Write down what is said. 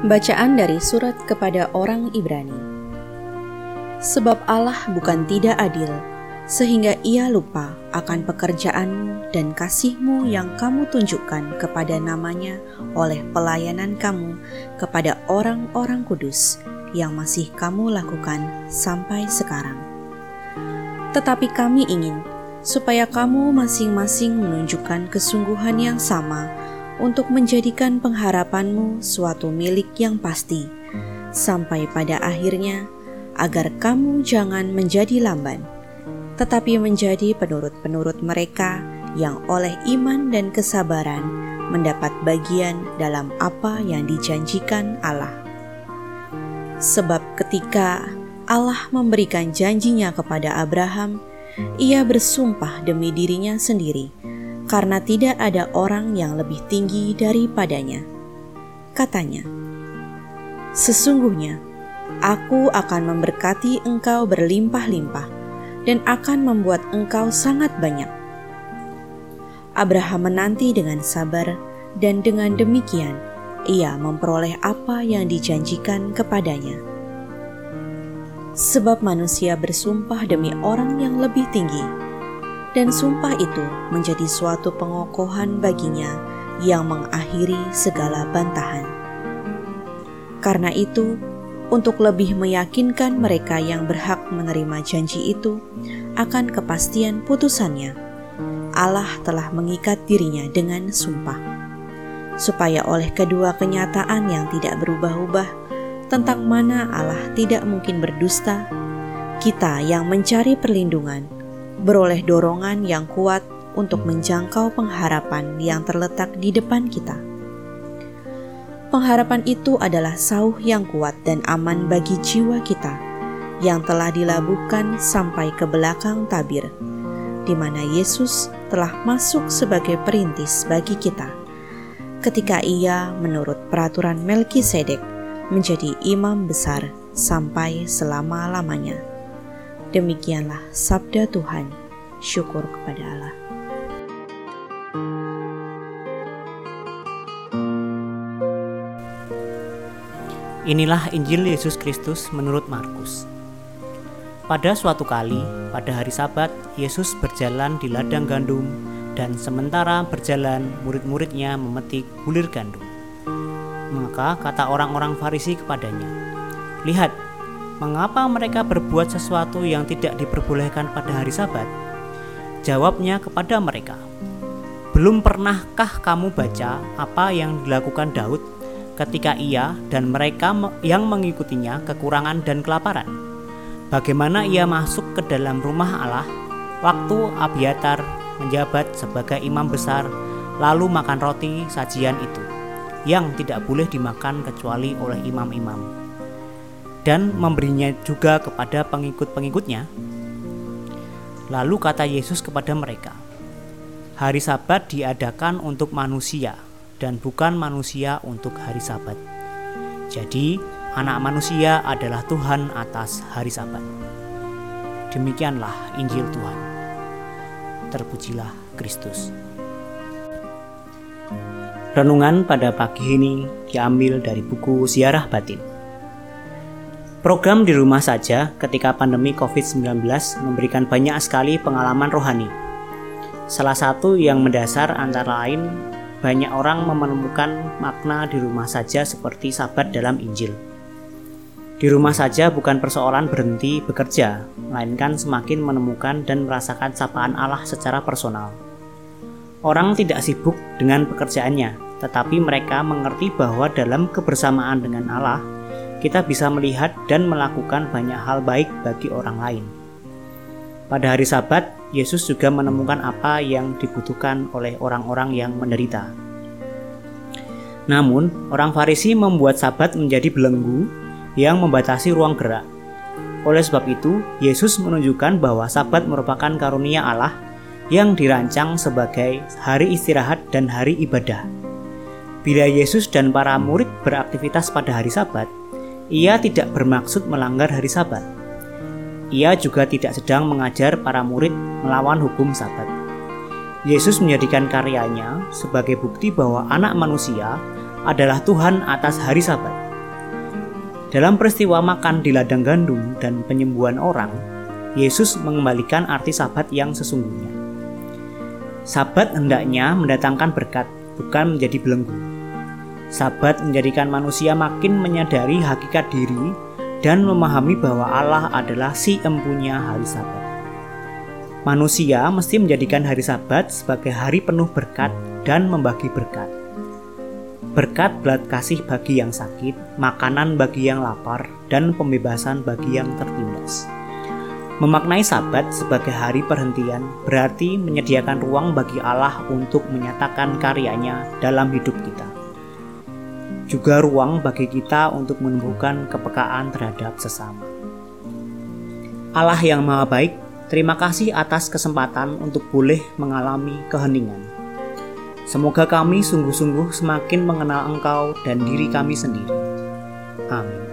Bacaan dari surat kepada orang Ibrani. Sebab Allah bukan tidak adil, sehingga ia lupa akan pekerjaanmu dan kasihmu yang kamu tunjukkan kepada namanya oleh pelayanan kamu kepada orang-orang kudus yang masih kamu lakukan sampai sekarang. Tetapi kami ingin supaya kamu masing-masing menunjukkan kesungguhan yang sama untuk menjadikan pengharapanmu suatu milik yang pasti, sampai pada akhirnya agar kamu jangan menjadi lamban, tetapi menjadi penurut-penurut mereka yang oleh iman dan kesabaran mendapat bagian dalam apa yang dijanjikan Allah. Sebab ketika Allah memberikan janjinya kepada Abraham, ia bersumpah demi dirinya sendiri karena tidak ada orang yang lebih tinggi daripadanya. Katanya, "Sesungguhnya aku akan memberkati engkau berlimpah-limpah dan akan membuat engkau sangat banyak." Abraham menanti dengan sabar, dan dengan demikian ia memperoleh apa yang dijanjikan kepadanya. Sebab manusia bersumpah demi orang yang lebih tinggi dan sumpah itu menjadi suatu pengokohan baginya yang mengakhiri segala bantahan. Karena itu, untuk lebih meyakinkan mereka yang berhak menerima janji itu akan kepastian putusannya, Allah telah mengikat dirinya dengan sumpah, supaya oleh kedua kenyataan yang tidak berubah-ubah tentang mana Allah tidak mungkin berdusta, kita yang mencari perlindungan beroleh dorongan yang kuat untuk menjangkau pengharapan yang terletak di depan kita. Pengharapan itu adalah sauh yang kuat dan aman bagi jiwa kita yang telah dilabuhkan sampai ke belakang tabir, di mana Yesus telah masuk sebagai perintis bagi kita. Ketika ia menurut peraturan Melkisedek menjadi imam besar sampai selama-lamanya. Demikianlah sabda Tuhan. Syukur kepada Allah. Inilah Injil Yesus Kristus menurut Markus. Pada suatu kali, pada hari Sabat, Yesus berjalan di ladang gandum, dan sementara berjalan, murid-muridnya memetik bulir gandum. Maka kata orang-orang Farisi kepadanya, "Lihat, Mengapa mereka berbuat sesuatu yang tidak diperbolehkan pada hari Sabat? Jawabnya kepada mereka, "Belum pernahkah kamu baca apa yang dilakukan Daud ketika ia dan mereka yang mengikutinya kekurangan dan kelaparan? Bagaimana ia masuk ke dalam rumah Allah waktu Abiatar menjabat sebagai imam besar, lalu makan roti sajian itu, yang tidak boleh dimakan kecuali oleh imam-imam?" Dan memberinya juga kepada pengikut-pengikutnya. Lalu kata Yesus kepada mereka, "Hari Sabat diadakan untuk manusia, dan bukan manusia untuk hari Sabat. Jadi, Anak Manusia adalah Tuhan atas hari Sabat." Demikianlah Injil Tuhan. Terpujilah Kristus. Renungan pada pagi ini diambil dari buku Ziarah Batin. Program di rumah saja ketika pandemi COVID-19 memberikan banyak sekali pengalaman rohani. Salah satu yang mendasar antara lain banyak orang menemukan makna di rumah saja seperti sabat dalam Injil. Di rumah saja bukan persoalan berhenti bekerja, melainkan semakin menemukan dan merasakan sapaan Allah secara personal. Orang tidak sibuk dengan pekerjaannya, tetapi mereka mengerti bahwa dalam kebersamaan dengan Allah, kita bisa melihat dan melakukan banyak hal baik bagi orang lain. Pada hari Sabat, Yesus juga menemukan apa yang dibutuhkan oleh orang-orang yang menderita. Namun, orang Farisi membuat Sabat menjadi belenggu yang membatasi ruang gerak. Oleh sebab itu, Yesus menunjukkan bahwa Sabat merupakan karunia Allah yang dirancang sebagai hari istirahat dan hari ibadah. Bila Yesus dan para murid beraktivitas pada hari Sabat, ia tidak bermaksud melanggar hari Sabat. Ia juga tidak sedang mengajar para murid melawan hukum Sabat. Yesus menjadikan karyanya sebagai bukti bahwa Anak Manusia adalah Tuhan atas hari Sabat. Dalam peristiwa makan di ladang gandum dan penyembuhan orang, Yesus mengembalikan arti sabat yang sesungguhnya. Sabat hendaknya mendatangkan berkat, bukan menjadi belenggu. Sabat menjadikan manusia makin menyadari hakikat diri dan memahami bahwa Allah adalah si empunya hari sabat. Manusia mesti menjadikan hari sabat sebagai hari penuh berkat dan membagi berkat. Berkat belat kasih bagi yang sakit, makanan bagi yang lapar, dan pembebasan bagi yang tertindas. Memaknai sabat sebagai hari perhentian berarti menyediakan ruang bagi Allah untuk menyatakan karyanya dalam hidup kita. Juga ruang bagi kita untuk menumbuhkan kepekaan terhadap sesama. Allah yang Maha Baik, terima kasih atas kesempatan untuk boleh mengalami keheningan Semoga kami sungguh-sungguh semakin mengenal Engkau dan diri kami sendiri. Amin.